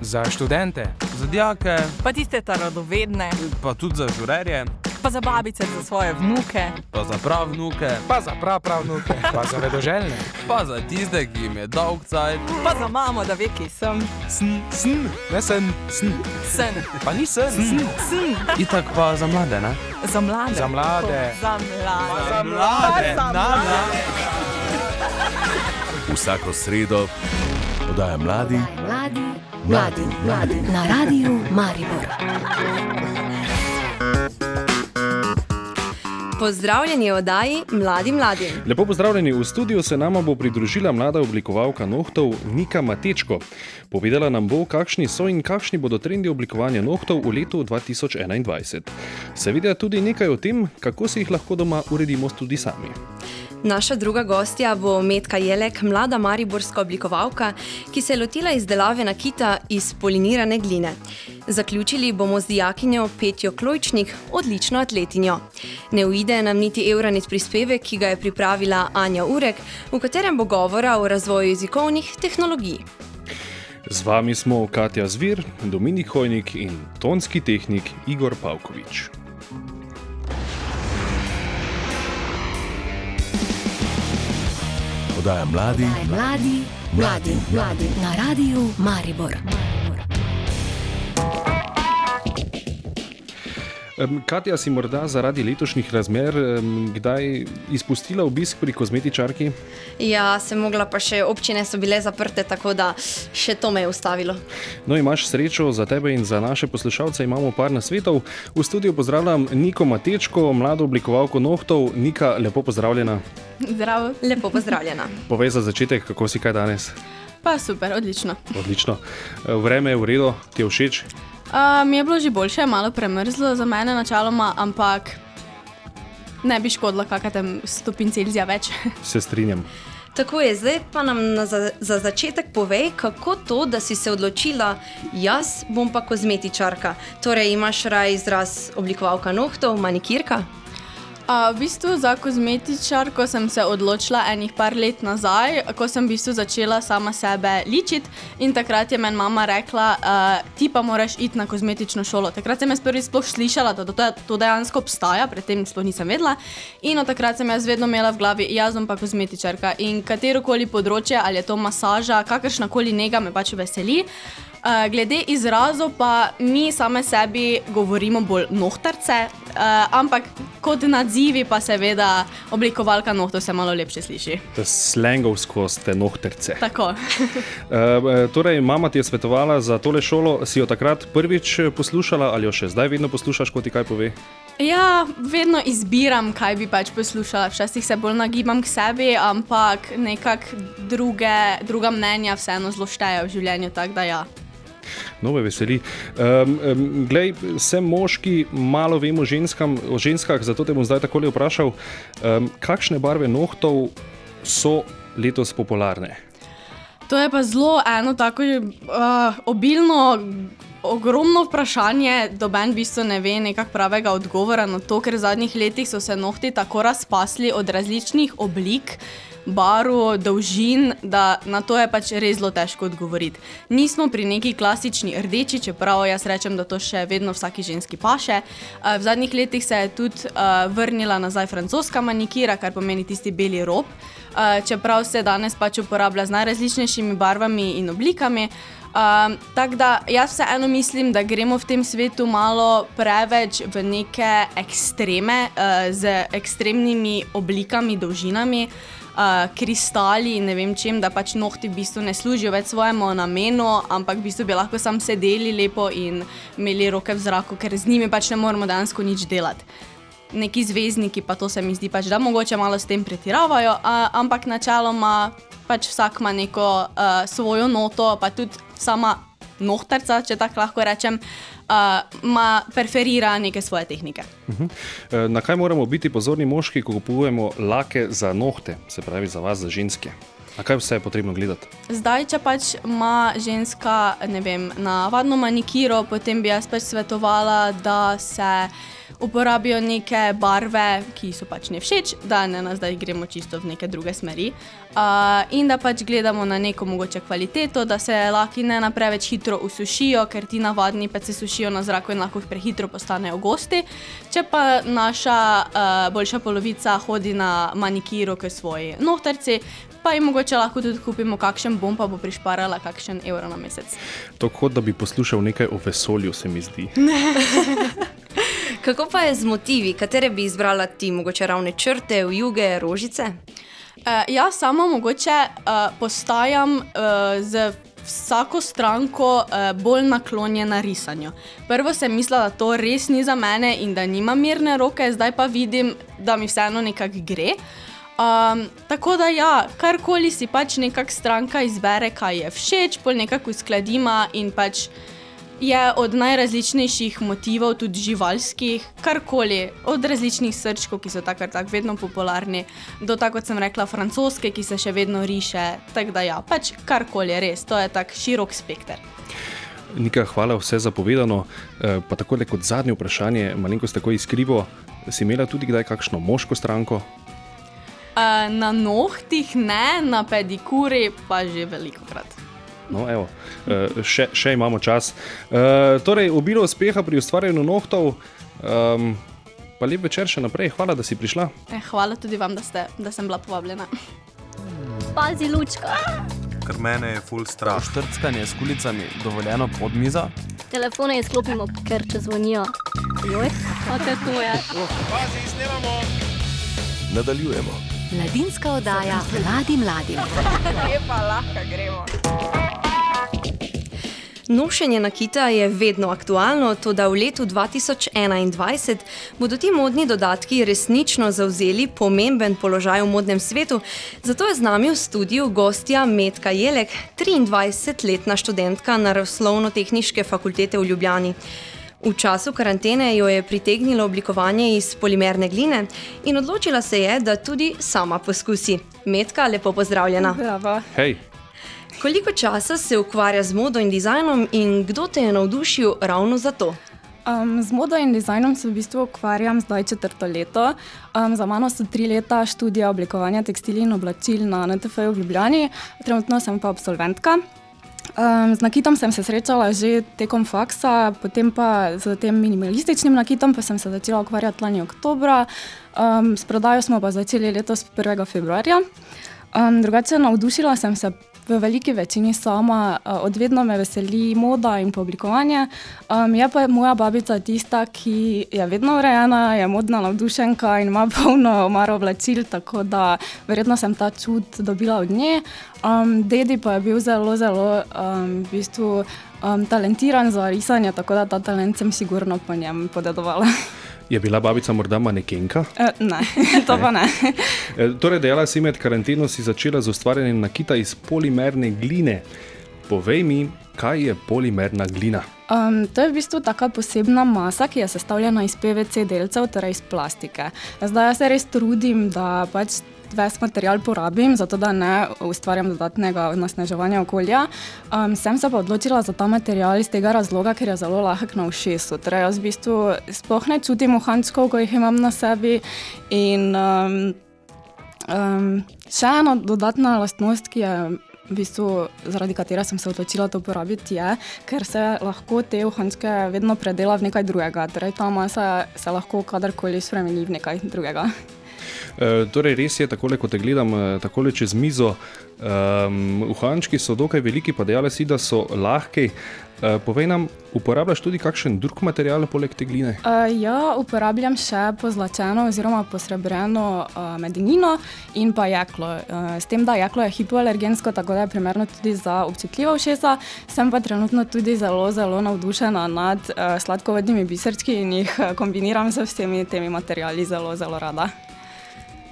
Za študente, za dijake, pa tiste radovedne, pa tudi za žurerje, pa za babice, za svoje vnuke, pa za prav vnuke, pa za prav prav vnuke, pa za vedoželjne, pa za tiste, ki jim je dolg cajt, pa za mamo, da ve, ki sem. Sn, sn, ne sen, sn. Sen. Pa ni sen, sn. sn. Itak pa za mlade, ne? Za mlade. Za mlade. Za mlade. Za mlade. Za mlade. Vsako sredo podaja mladi, mladi, mladi, mladi na radiju Maribor. Pozdravljeni v oddaji Mladi mladi. Lepo pozdravljeni v studiu, se nama bo pridružila mlada oblikovalka nohtov Nika Matečko. Povedala nam bo, kakšni so in kakšni bodo trendi oblikovanja nohtov v letu 2021. Seveda tudi nekaj o tem, kako si jih lahko doma uredimo tudi sami. Naša druga gostja bo Metka Jelek, mlada mariborska oblikovalka, ki se je lotila izdelave nakita iz polinirane gline. Zaključili bomo z dijakinjo Petjo Klojčnik, odlično atletinjo. Ne uide nam niti evranit prispevek, ki ga je pripravila Anja Urek, v katerem bo govora o razvoju jezikovnih tehnologij. Z vami smo Katja Zvir, Dominik Hojnik in tonski tehnik Igor Pavkovič. Podaja mladi, mladi, mladi, mladi na radiju Maribor. Katja, si morda zaradi letošnjih razmer kdaj izpustila obisk pri kozmetičarki? Ja, sem mogla, pa še občine so bile zaprte, tako da še to me je ustavilo. No, imaš srečo za tebe in za naše poslušalce, imamo par nasvetov. V studiu pozdravljam Niko Matečko, mlado oblikovalko nohtov. Nika, lepo pozdravljena. Zdravo. Lepo pozdravljena. Povej za začetek, kako si kaj danes? Pa super, odlično. Odlično. Vreme je v redu, ti je všeč? Uh, mi je bilo že boljše, malo premrzlo za mene načeloma, ampak ne bi škodilo, kakšne tam stopinj Celzija več. Se strinjam. Tako je, zdaj pa nam za, za začetek povej, kako to, da si se odločila, jaz bom pa kozmetičarka. Torej, imaš raj izraz oblikovalka nohtov, manikirka? Uh, v bistvu za kozmetičarko sem se odločila enih par let nazaj, ko sem v bistvu začela sama sebe ličiti in takrat je meni mama rekla, ti pa moraš iti na kozmetično šolo. Takrat sem jaz prvi sploh slišala, da to, to dejansko obstaja, predtem sploh nisem vedela in od takrat sem jaz vedno imela v glavi, jaz sem pa kozmetičarka in katero koli področje, ali je to masaža, kakršna koli njega me pač veseli. Uh, glede izrazov, pa mi same sebi govorimo bolj nohtarce, uh, ampak kot nadzivi, pa seveda oblikovalka nohtov se malo lepše sliši. Slangovsko, ste nohtarce. Tako. uh, torej, mama ti je svetovala za tole šolo, si jo takrat prvič poslušala ali jo še zdaj vedno poslušaš, ko ti kaj pove? Ja, vedno izbiram, kaj bi pač poslušala. Včasih se bolj nagibam k sebi, ampak nekako druga mnenja vseeno zelo štejejo v življenju. Tak, ja. No, me veseli. Um, um, glej, sem moški, malo vemo ženskam, o ženskah, zato te bom zdaj takole vprašal, um, kakšne barve nohtov so letos popularne? To je pa zelo eno tako uh, obilno. Ogromno vprašanje, doben v bistvu ne ve nekakšnega pravega odgovora na to, ker v zadnjih letih so se nohti tako razpasli od različnih oblik, barv, dolžin, da na to je pač res zelo težko odgovoriti. Nismo pri neki klasični rdeči, čeprav jaz rečem, da to še vedno vsaki ženski paše. V zadnjih letih se je tudi uh, vrnila nazaj francoska manikira, kar pomeni tisti beli rob, uh, čeprav se danes pač uporablja z najrazličnejšimi barvami in oblikami. Um, Tako da jaz vseeno mislim, da gremo v tem svetu malo preveč v neke ekstreme, uh, z ekstremnimi oblikami, dolžinami, uh, kristali in ne vem čem, da pač nohti v bistvu ne služijo več svojemu namenu, ampak v bistvu bi lahko sam sedeli lepo in imeli roke v zraku, ker z njimi pač ne moremo dejansko nič delati. Neki zvezdniki pa to se mi zdi pač, da mogoče malo s tem pretiravajo, uh, ampak načeloma pač vsak ima neko uh, svojo noto, pa tudi sama nohtarca, če tako lahko rečem, ima uh, preferira neke svoje tehnike. Uh -huh. Na kaj moramo biti pozorni moški, ko kupujemo lake za nohte, se pravi za vas, za ženske? Na kaj vse je potrebno gledati? Zdaj, če pač ima ženska vem, navadno manikiro, potem bi jaz pač svetovala, da se uporabijo neke barve, ki so pač ne všeč, da ne nas zdaj gremo čisto v neke druge smeri. Uh, in da pač gledamo na neko mogoče kvaliteto, da se laki ne na preveč hitro usušijo, ker ti navadni pa se sušijo na zraku in lahko prehitro postanejo gosti. Če pa naša uh, boljša polovica hodi na manikiro k svoji nohtarci, pa jim mogoče lahko tudi kupimo kakšen bom, pa bo prišparala kakšen evro na mesec. To kot da bi poslušal nekaj o vesolju, se mi zdi. Kako pa je z motivi, katere bi izbrala ti, mogoče ravne črte, juge, rožice? Uh, jaz samo mogoče uh, postajam uh, z vsako stranko uh, bolj naklonjena risanju. Prvo sem mislila, da to res ni za mene in da nimam mirne roke, zdaj pa vidim, da mi vseeno nekako gre. Um, tako da, ja, karkoli si pač nekakšna stranka izbere, kaj je všeč, pol nekako uskladima in pač je od najrazličnejših motivov, tudi živalskih, karkoli, od različnih srčkov, ki so tako ali tako vedno popularni, do tako kot sem rekla, francoske, ki se še vedno riše. Tako da, ja, pač karkoli res, to je tak širok spekter. Nika, hvala vse za povedano. Eh, Pa tako kot zadnje vprašanje, malenkost tako izkrivo, si imela tudi kdaj kakšno moško stranko? Uh, na nohtih ne, na pedikuri pa že veliko krat. No, evo, eh, še, še imamo čas. Eh, Torej, obilo uspeha pri ustvarjanju nohtov, um, pa lep večer še naprej. Hvala, da si prišla. Eh, hvala tudi vam, da, ste, da sem bila povabljena. Pazi, lučka. Ker mene je full strah. Štrckanje s kulicami dovoljeno pod mizo. Telefone izklopimo, ker če zvonijo. Joj, kako to je? Nadaljujemo. Mladinska oddaja mladi mladim. Lepa, lahko gremo. Nošenje nakita je vedno aktualno, tudi v letu 2021 bodo ti modni dodatki resnično zauzeli pomemben položaj v modnem svetu. Zato je z nami v studiu gostja Metka Jelek, 23-letna študentka naravoslovno-tehniške fakultete v Ljubljani. V času karantene jo je pritegnilo oblikovanje iz polimerne gline in odločila se je, da tudi sama poskusi. Metka, lepo pozdravljena. Bravo. Hej, Koliko časa se ukvarja z modo in dizajnom in kdo te je navdušil ravno za to? Um, z modo in dizajnom se v bistvu ukvarjam zdaj četrto leto. Um, za mano so tri leta študija oblikovanja tekstilij in oblačil na NTF-ju v Ljubljani, trenutno sem pa absolventka. Um, z nakitom sem se srečala že tekom faksa, potem pa z tem minimalističnim nakitom pa sem se začela ukvarjati lani oktobra, um, s prodajo smo pa začeli letos 1. februarja. Um, drugače navdušila sem se v veliki večini sama, uh, odvedno me veseli moda in oblikovanje. Um, je pa moja babica tista, ki je vedno urejena, je modna navdušenka in ima polno omaro oblačil, tako da verjetno sem ta čut dobila od nje. Um, dedi pa je bil zelo, zelo um, v bistvu, um, talentiran za risanje, tako da ta talent sem sigurno po njem podedovala. je bila babica morda manekenka? Uh, ne, to pa ne. E, Torej, dejala si med karanteno, si začela z ustvarjanjem nakita iz polimerne gline. Povej mi, kaj je polimerna glina? Um, to je v bistvu taka posebna masa, ki je sestavljena iz PVC delcev, torej iz plastike. Zdaj jaz se res trudim, da pač ves material porabim, zato da ne ustvarjam dodatnega onesnaževanja okolja. Um, sem se pa odločila za ta material iz tega razloga, ker je zelo lahek na ušesu. Torej, jaz v bistvu sploh ne čutim uhančkov, ko jih imam na sebi. In, um, um, še ena dodatna lastnost, ki je v bistvu, zaradi katere sem se odločila to uporabiti, je, ker se lahko te uhančke vedno predela v nekaj drugega. Torej, ta masa se lahko kadarkoli spremeni v nekaj drugega. E, torej, res je, takole, ko te gledam e, takole čez mizo, um, uhančki so dokaj veliki, pa dejale si, da so lahki. E, povej nam, uporabljaš tudi kakšen drug material poleg te gline? Uh, ja, uporabljam še pozlačeno oziroma posrebreno uh, medenino in pa jeklo. Uh, s tem, da jeklo je hipoalergensko, tako da je primerno tudi za občutljiva ušesa, sem pa trenutno tudi zelo, zelo navdušena nad uh, sladkovodnimi biserčki in jih uh, kombiniram z vsemi temi materiali zelo, zelo rada.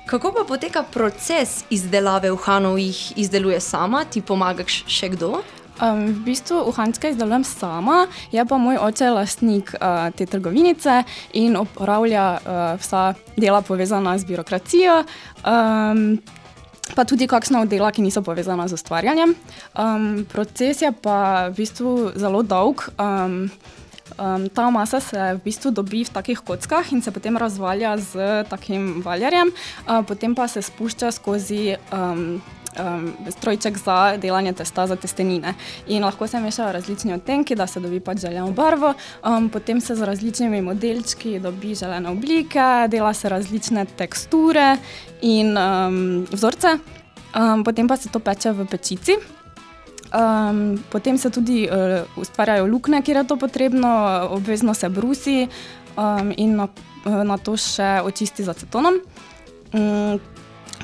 Kako pa poteka proces izdelave uhanov, jih izdeluje sama, ti pomagaš še kdo? Um, v bistvu uhančke izdelujem sama, je pa moj oče lastnik uh, te trgovinice in upravlja uh, vsa dela povezana z birokracijo. Um, Pa tudi kakšna dela, ki niso povezana z ustvarjanjem. Um, proces je pa v bistvu zelo dolg. Um, Um, ta masa se v bistvu dobi v takih kockah in se potem razvalja z takim valjarjem, uh, potem pa se spušča skozi um, um, strojček za delanje testa za testenine. In lahko se mešajo različni odtenki, da se dobi pač želeno barvo, um, potem se z različnimi modelčki dobi želene oblike, dela se različne teksture in um, vzorce, um, potem pa se to peče v pečici. Um, potem se tudi uh, ustvarjajo luknje, kjer je to potrebno, obvezno se brusi um, in na, na to še očisti z acetonom. Um,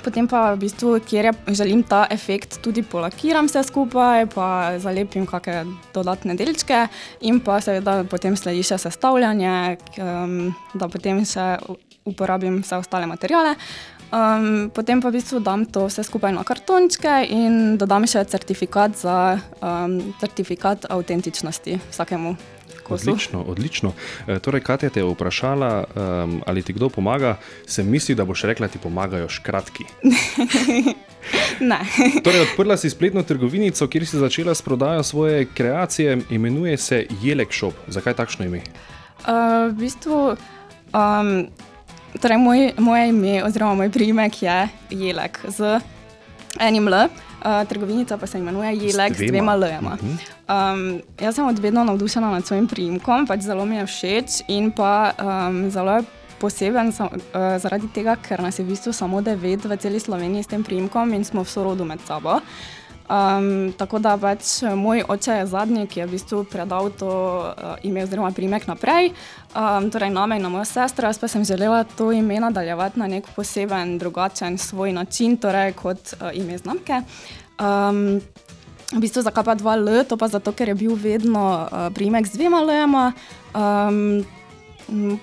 potem pa v bistvu, kjer je, želim ta efekt, tudi polakiram vse skupaj, pa zalepim kakšne dodatne delčke in pa seveda potem sledi še sestavljanje, um, da potem še uporabim vse ostale materiale. Um, potem pa v bistvu dam to vse skupaj na kartončke in dodam še certifikat za um, certifikat avtentičnosti vsakemu. Kosu. Odlično, odlično. E, torej, Katja te je vprašala, um, ali ti kdo pomaga, se misli, da boš rekla, ti pomagajo škratki. ne. torej, odprla si spletno trgovinico, kjer si začela s prodajo svoje kreacije, imenuje se Jelek Shop. Zakaj takšno ime? Uh, v bistvu, um, torej moj, moje ime, oziroma moj priimek je Jelek z enim L, uh, trgovinica pa se imenuje Jelek z dvema L-jema. Uh -huh. um, jaz sem od vedno navdušena nad svojim priimkom, pač zelo mi je všeč in pa um, zelo je poseben sam, uh, zaradi tega, ker nas je v bistvu samo devet v celi Sloveniji s tem priimkom in smo v sorodu med sabo. Um, tako da pač moj oče je zadnji, ki je v bistvu predal to uh, ime oziroma primek naprej, um, torej name in na mojo sestro. Jaz pa sem želela to ime nadaljevati na nek poseben, drugačen svoj način, torej kot uh, ime znamke. Um, v bistvu zakaj pa dva L, to pa zato, ker je bil vedno uh, primek z dvema L-jema. Um,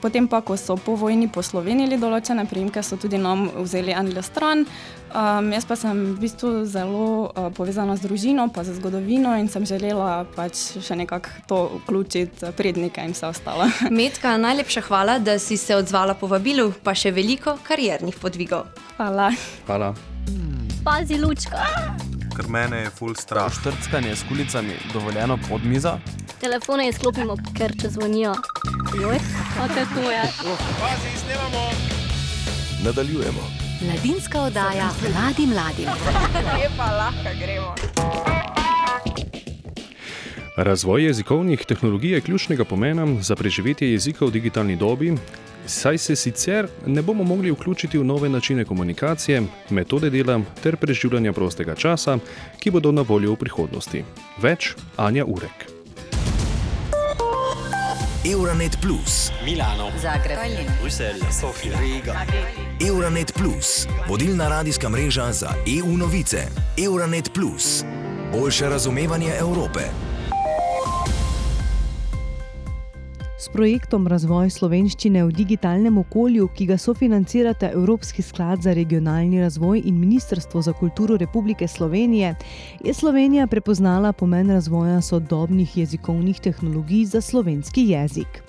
Potem pa, ko so po vojni poslovenili določene primke, so tudi nam vzeli en le stran. Um, jaz pa sem v bistvu zelo uh, povezana z družino, pa z zgodovino in sem želela pač še nekako to vključiti, prednike in vse ostalo. Metka, najlepša hvala, da si se odzvala po vabilu, pa še veliko kariernih podvigov. Hvala. Hvala. Pazi, lučka. Ker mene je full strah. Štrckanje s kulicami dovoljeno pod mizo. Telefone izklopimo, ker če zvonijo. Joj, te to je. Nadaljujemo. Mladinska oddaja mladi mladim. Je pa lahko gremo. Razvoj jezikovnih tehnologij je ključnega pomena za preživetje jezika v digitalni dobi, saj se sicer ne bomo mogli vključiti v nove načine komunikacije, metode dela ter preživljanja prostega časa, ki bodo na voljo v prihodnosti. Več Anja Urek. Euronet Plus, Zagreb. Euronet Plus, vodilna radijska mreža za EU novice. Euronet Plus, boljše razumevanje Evrope. S projektom Razvoj slovenščine v digitalnem okolju, ki ga sofinancirata Evropski sklad za regionalni razvoj in Ministrstvo za kulturo Republike Slovenije, je Slovenija prepoznala pomen razvoja sodobnih jezikovnih tehnologij za slovenski jezik.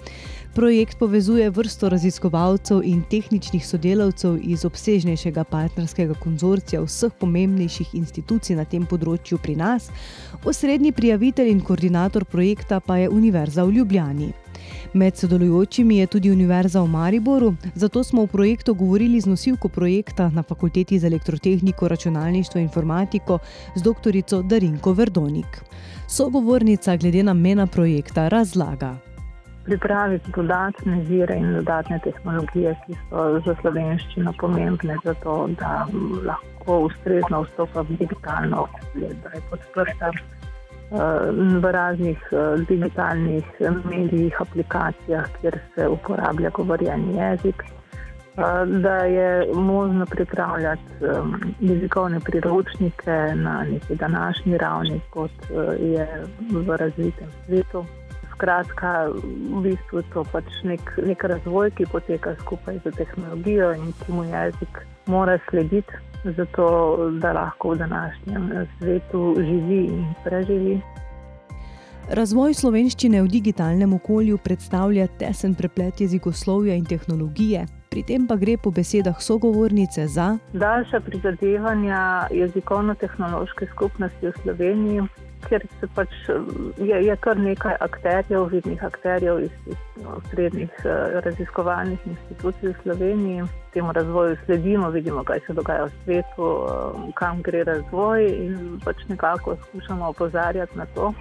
Projekt povezuje vrsto raziskovalcev in tehničnih sodelavcev iz obsežnejšega partnerskega konzorcija vseh pomembnejših institucij na tem področju pri nas, osrednji prijavitelj in koordinator projekta pa je Univerza v Ljubljani. Med sodelujočimi je tudi Univerza v Mariboru, zato smo v projektu govorili z nosilko projekta na Fakulteti za elektrotehniko, računalništvo in informatiko z dr. Darinko Verdonik. Sogovornica glede namena projekta razlaga. Pripraviti dodatne vire in dodatne tehnologije, ki so za slovenščino pomembne, zato da lahko ustrezno vstopa v digitalno okolje, da je podprta v raznih digitalnih medijih, aplikacijah, kjer se uporablja govorjeni jezik, da je možno pripravljati jezikovne priročnike na neki današnji ravni, kot je v razvitem svetu. Skratka, v bistvu je to pač nek, nek razvoj, ki poteka skupaj z tehnologijo in ki mu jezik mora slediti zato da lahko v današnjem svetu živi in preživi. Razvoj slovenščine v digitalnem okolju predstavlja tesen preplet jezikoslovja in tehnologije, pri tem pa gre po besedah sogovornice za daljša prizadevanja jezikovno-tehnološke skupnosti v Sloveniji ker se pač, je, je kar nekaj akterjev, vidnih akterjev iz, iz no, srednjih uh, raziskovalnih institucij v Sloveniji. Temu razvoju sledimo, vidimo, kaj se dogaja v svetu, uh, kam gre razvoj in pač nekako skušamo opozarjati na to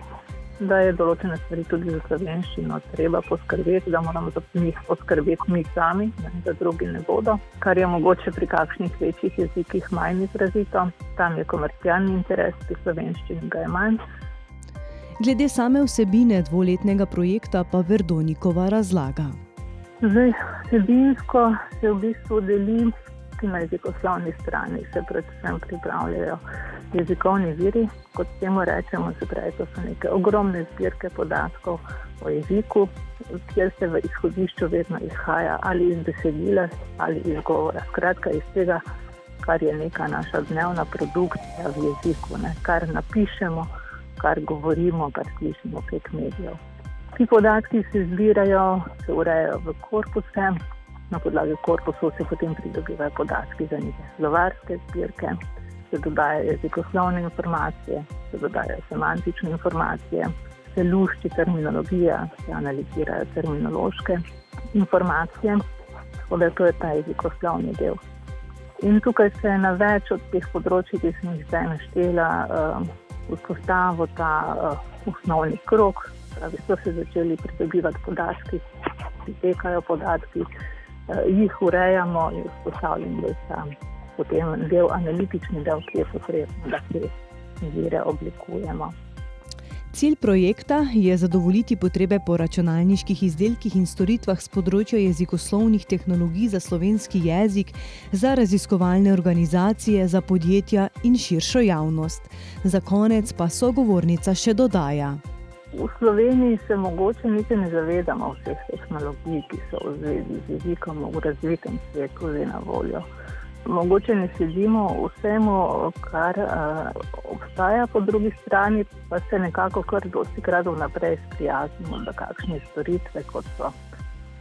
da je določene stvari tudi za slovenščino treba poskrbeti, da moramo za njih poskrbeti mi sami, da drugi ne bodo, kar je mogoče pri kakšnih večjih jezikih manj izrazito. Tam je komercialni interes, pri slovenščini ga je manj. Glede same vsebine dvoletnega projekta pa Verdonikova razlaga. Zdaj, vsebinsko se v bistvu deli ki na jezikoslovni strani se predvsem pripravljajo jezikovni viri, kot temu rečemo, se pravi, to so neke ogromne zbirke podatkov o jeziku, kjer se v izhodišču vedno izhaja ali iz besedila ali iz govora. Skratka, iz tega, kar je neka naša dnevna produkcija v jeziku, ne? kar napišemo, kar govorimo, kar slišimo prek medijev. Ti podatki se zbirajo, se urejajo v korpuse, na podlagi korpusov se potem pridobivajo podatki za neke slovarske zbirke, se dodajajo jezikoslovne informacije, se dodajajo semantične informacije, se lušči terminologija, se analizirajo terminološke informacije, tako da to je ta jezikoslovni del. In tukaj se na več od teh področji, ki sem jih zdaj naštela, uh, vzpostavil ta uh, osnovni krok, da so se začeli pridobivati podatki, pritekajo podatki, jih urejamo in vzpostavljamo, da je potem del analitični del, ki je potrebno, da te vire oblikujemo. Cilj projekta je zadovoljiti potrebe po računalniških izdelkih in storitvah z področja jezikoslovnih tehnologij za slovenski jezik, za raziskovalne organizacije, za podjetja in širšo javnost. Za konec pa sogovornica še dodaja. V Sloveniji se mogoče niti ne zavedamo vseh tehnologij, ki so v zvezi z jezikom v razvitem svetu že na voljo. Mogoče ne sledimo vsemu, kar uh, obstaja, po drugi strani pa se nekako kar dosti krat vnaprej sprijaznimo, da kakšne storitve, kot so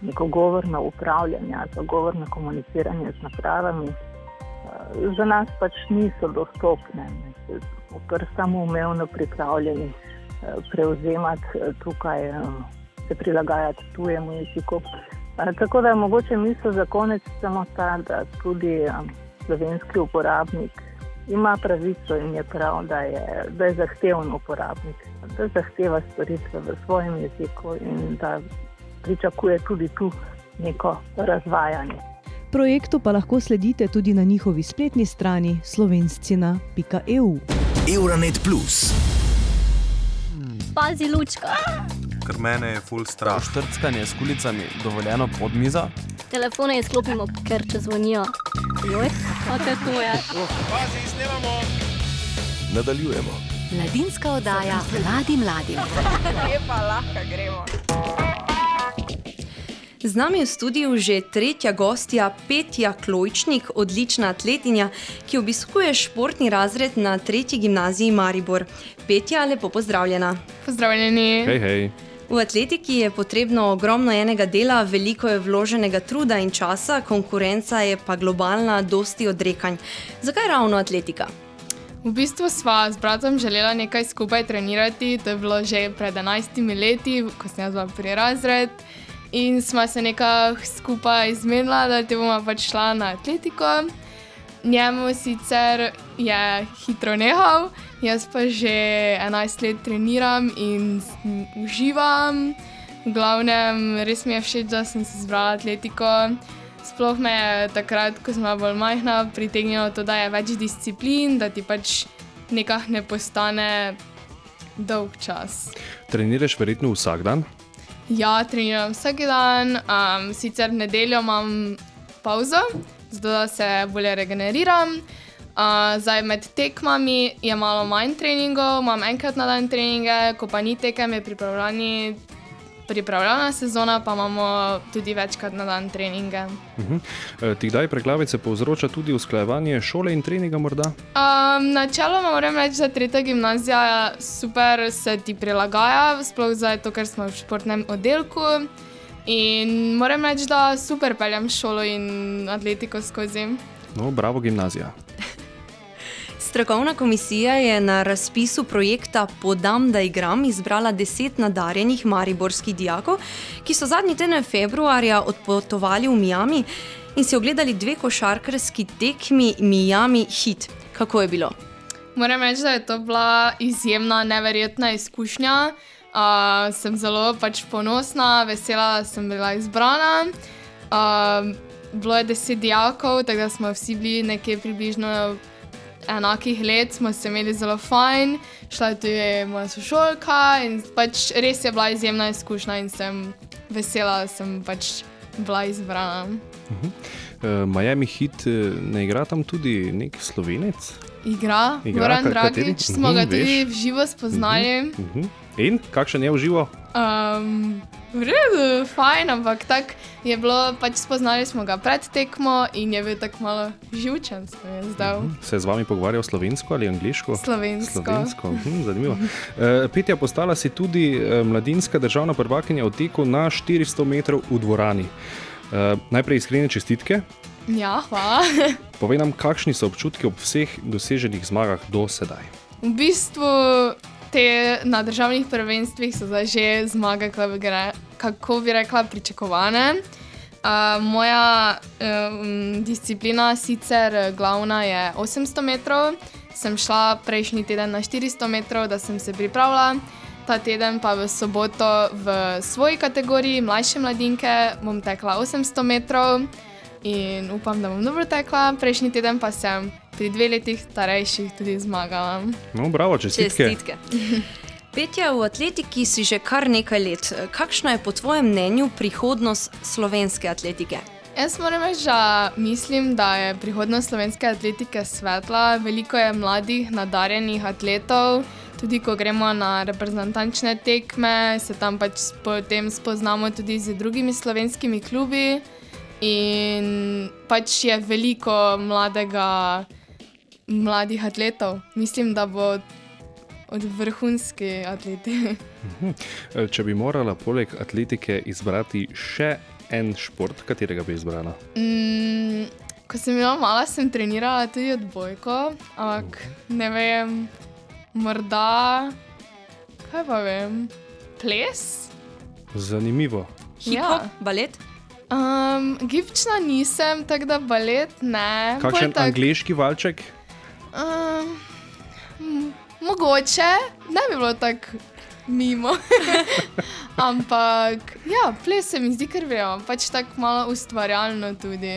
neko govorno upravljanje ali govorno komuniciranje z napravami, uh, za nas pač niso dostopne, ker samo umevno pripravljeni prevzemati eh, tukaj, eh, se prilagajati tujemu jeziku. Eh, tako da je mogoče misel za konec samo ta, da tudi slovenski uporabnik ima pravico in je prav, da je, da je zahteven uporabnik, da zahteva storitve v svojem jeziku in da pričakuje tudi tu neko razvajanje. Projektu pa lahko sledite tudi na njihovi spletni strani slovencina.eu. Euronet Plus pazi lučka. Ker mene je full strah. Štrckanje s kulicami dovoljeno pod mizo. Telefone izklopimo, ker če zvonijo. Joj, pa te to je. Pazi, snemamo. Nadaljujemo. Mladinska oddaja mladi mladi. Lepa, lahko gremo. Z nami je v studiu že tretja gostja, Petja Klojčnik, odlična atletinja, ki obiskuje športni razred na tretji gimnaziji Maribor. Petja, lepo pozdravljena. Pozdravljeni. Hej, hej. V atletiki je potrebno ogromno enega dela, veliko je vloženega truda in časa, konkurenca je pa globalna, dosti odrekanj. Zakaj ravno atletika? V bistvu sva s bratom želela nekaj skupaj trenirati, to je bilo že pred 11 leti, ko sem jaz bila pri razred. In smo se nekako skupaj zmenila, da te bomo pač šla na atletiko. Njemu sicer je hitro nehal, jaz pa že 11 let treniram in uživam. V glavnem, res mi je všeč, da sem se zbrala atletiko. Sploh me je takrat, ko sem bila bolj majhna, pritegnilo to, da je več disciplin, da ti pač nekaj ne postane dolg čas. Treniraš verjetno vsak dan? Ja, treniram vsak dan, um, sicer nedeljo imam pauzo, zato da se bolje regeneriram. Uh, zdaj med tekmami je malo manj treningov, imam enkrat na dan treninge, ko pa ni tekem, je pripravljeni. Pripravljena sezona, pa imamo tudi večkrat na dan treninge. Uh -huh. Ti kdaj preglavice povzroča tudi usklajevanje šole in treninga? Um, načeloma moram reči, da tretja gimnazija super se ti prilagaja, sploh zato, ker smo v športnem oddelku. In moram reči, da super peljem šolo in atletiko skozi. No, bravo, gimnazija. Strokovna komisija je na razpisu projekta Podam, da igram izbrala deset nadarjenih mariborskih dijakov, ki so zadnji teden februarja odpotovali v Miami in si ogledali dve košarkarski tekmi Miami Heat. Kako je bilo? Moram reči, da je to bila izjemna, neverjetna izkušnja. Uh, sem zelo pač ponosna, vesela, da sem bila izbrana. Uh, bilo je deset dijakov, tako da smo vsi bili nekje približno enakih let, smo se imeli zelo fajn, šla je tudi moja sošolka in pač res je bila izjemna izkušnja in sem vesela, da sem pač bila izbrana. Uh -huh. uh, Miami Heat ne igra tam tudi nek slovenec? Igra, Igra, Goran Dragič, smo ga Mhm, tudi veš. v živo spoznali. Uh -huh. In kakšen je v živo? Um, v redu, fajn, ampak tako je bilo, pač spoznali smo ga pred tekmo in je bil tako malo živčen, se je zdel. Se je z vami pogovarjal slovensko ali angliško? Slovensko. Slovensko. Hm, zanimivo. Uh, Petja, postala si tudi uh, mladinska državna prvakinja v teku na 400 metrov v dvorani. Uh, najprej iskrene čestitke. Ja, hvala. Povej nam, kakšni so občutki ob vseh doseženih zmagah do sedaj. V bistvu te na državnih prvenstvih so zdaj že zmage, bi, gre, kako bi rekla, pričakovane. Uh, moja um, disciplina, sicer glavna, je 800 metrov, sem šla prejšnji teden na 400 metrov, da sem se pripravila. Ta teden pa v soboto v svoji kategoriji, mlajše mladinke, bom tekla 800 metrov in upam, da bom dobro tekla. Prejšnji teden pa sem pri dveh letih starejših tudi zmagala. No, bravo, čestitke. Čestitke. Petja, v atletiki si že kar nekaj let. Kakšna je po tvojem mnenju prihodnost slovenske atletike? Jaz moram reči, da mislim, da je prihodnost slovenske atletike svetla. Veliko je mladih, nadarjenih atletov. Tudi ko gremo na reprezentančne tekme, se tam pač potem spoznamo tudi z drugimi slovenskimi klubi. In pač je veliko mladega, mladih atletov. Mislim, da bo od vrhunski atleti. Mhm. Eh, Če bi morala poleg atletike izbrati še en šport, katerega bi izbrala? Mm, ko sem bila mala, sem trenirala tudi odbojko, ampak ne vem, morda, kaj pa vem, ples? Zanimivo. Hip-hop, balet? Um, gibčna nisem, tako da balet ne. Kakšen tak- angliški valček? Mogoče, ne bi bilo tako mimo. Ampak, ja, ples se mi zdi kar vredno, pač tako malo ustvarjalno tudi.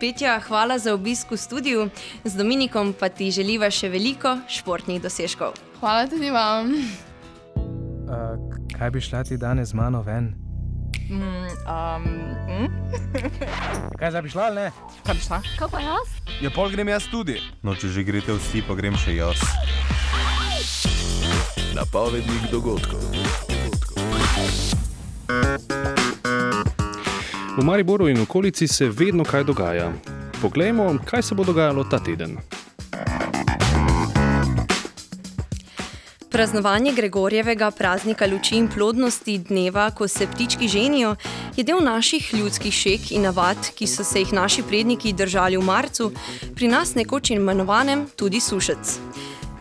Petja, hvala za obisk v studiu, z Dominikom pa ti želiva še veliko športnih dosežkov. Hvala tudi vam. Uh, kaj bi šla ti danes z mano ven? Mm, um, mm? Kaj zdaj bi šla ali ne? Kaj bi šla? Kaj pa jaz? Ja, pol grem jaz tudi. No, če že greste vsi, pa grem še jaz. Napovednik dogodkov. V Mariboru in okolici se vedno kaj dogaja. Poglejmo, kaj se bo dogajalo ta teden. Praznovanje Gregorjevega praznika luči in plodnosti, dneva, ko se ptički ženijo, je del naših ljudskih šek in navad, ki so se jih naši predniki držali v marcu, pri nas nekoč imenovanem tudi sušec.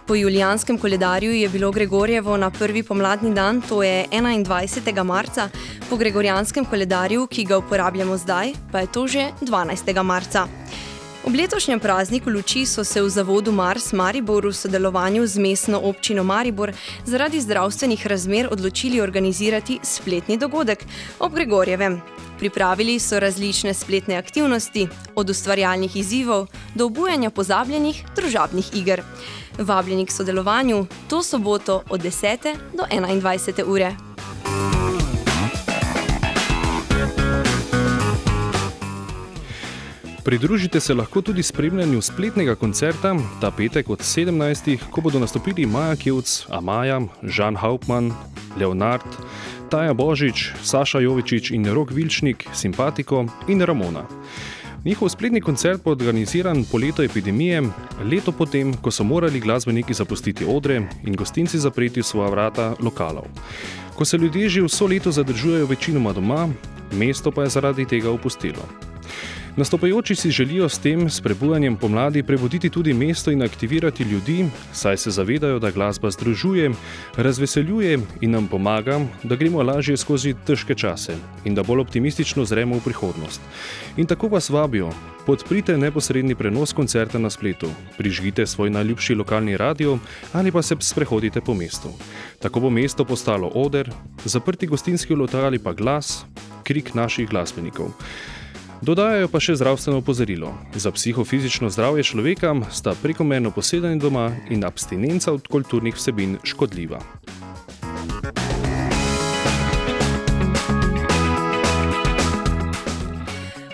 Po julijanskem koledarju je bilo Gregorjevo na prvi pomladni dan, to je 21. marca, po gregorijanskem koledarju, ki ga uporabljamo zdaj, pa je to že 12. marca. Ob letošnjem prazniku luči so se v zavodu Mars Maribor v sodelovanju z mestno občino Maribor zaradi zdravstvenih razmer odločili organizirati spletni dogodek ob Gregorjevem. Pripravili so različne spletne aktivnosti, od ustvarjalnih izzivov do obujanja pozabljenih družabnih iger. Vabljeni k sodelovanju to soboto od 10. do 21. ure. Pridružite se lahko tudi spremljanju spletnega koncerta ta petek od 17. ko bodo nastopili Maja Kjevc, Amaja, Žan Hauptmann, Leonard, Taja Božič, Saša Jovičič in Rok Vilčnik, Simpatiko in Ramona. Njihov spletni koncert bo organiziran po letu epidemije, leto potem, ko so morali glasbeniki zapustiti odre in gostinci zapreti svoja vrata lokalov. Ko se ljudje že vso leto zadržujejo večinoma doma, mesto pa je zaradi tega opustilo. Nastopajoči si želijo s tem sprebujanjem pomladi prebuditi tudi mesto in aktivirati ljudi, saj se zavedajo, da glasba združuje, razveseljuje in nam pomaga, da gremo lažje skozi težke čase in da bolj optimistično zremo v prihodnost. In tako vas vabijo, podprite neposredni prenos koncerta na spletu, prižgite svoj najljubši lokalni radio ali pa se sprehodite po mestu. Tako bo mesto postalo oder, zaprti gostinski lokali pa glas, krik naših glasbenikov. Dodajajo pa še zdravstveno opozorilo. Za psihofizično zdravje človeka sta prekomerno posedanje doma in abstinenca od kulturnih vsebin škodljiva.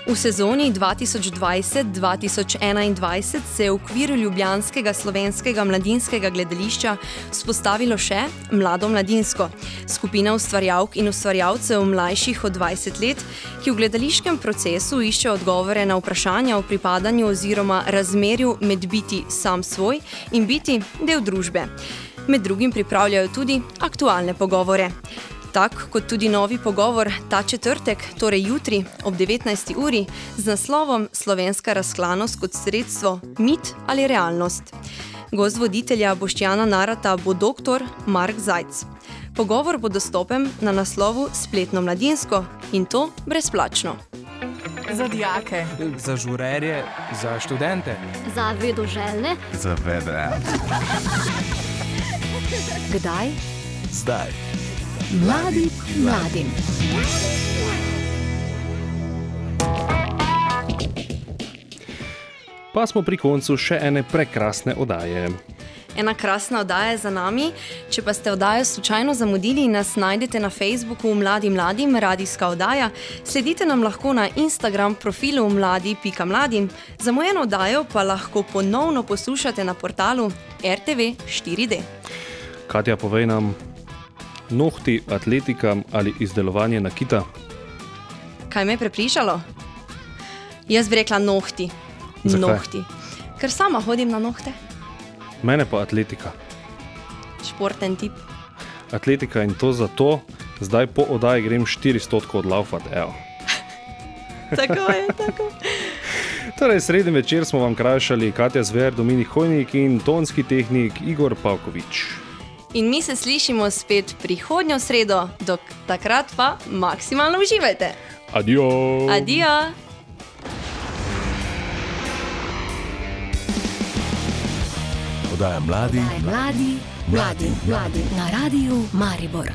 V sezoni 2020-2021 se je v okviru Ljubljanskega slovenskega mladinskega gledališča spostavilo še Mlado mladinsko, skupina ustvarjalk in ustvarjalcev mlajših od 20 let, ki v gledališkem procesu išče odgovore na vprašanja o pripadanju oziroma razmerju med biti sam svoj in biti del družbe. Med drugim pripravljajo tudi aktualne pogovore. Tak kot tudi novi pogovor ta četrtek, torej jutri ob 19. uri, z naslovom Slovenska razklanost kot sredstvo, mit ali realnost. Gost voditelja Boštjana Narata bo dr. Mark Zajc. Pogovor bo dostopen na naslovu Spletno mladinsko in to brezplačno. Za dijake, za žurerje, za študente, Za vedoželjne. Za vedre. Kdaj? Zdaj. Mladi mladim. Pa smo pri koncu še ene prekrasne oddaje. Ena krasna oddaja je za nami. Če pa ste oddajo slučajno zamudili, nas najdete na Facebooku Mladi Mladim, radijska oddaja. Sledite nam lahko na Instagram profilu mladi.mladim. Za mojo oddajo pa lahko ponovno poslušate na portalu RTV 4D. Katja, povej nam, nohti, atletika ali izdelovanje nakita? Kaj me je prepričalo? Jaz bi rekla nohti. Zakaj? Nohti. Ker sama hodim na nohte, Mene pa atletika. športen tip. Atletika in to zato, zdaj po oddaji grem 400 od laufat. Evo. Tako je, tako. Torej, sredi večer smo vam krajšali Katja Zver, Dominik Hojnik in tonski tehnik Igor Pavkovič. In mi se slišimo spet prihodnjo sredo, do takrat pa maksimalno uživajte. Adijo! Adijo! Oddaja mladi, Mladi, mladi, mladi na radiju Maribor.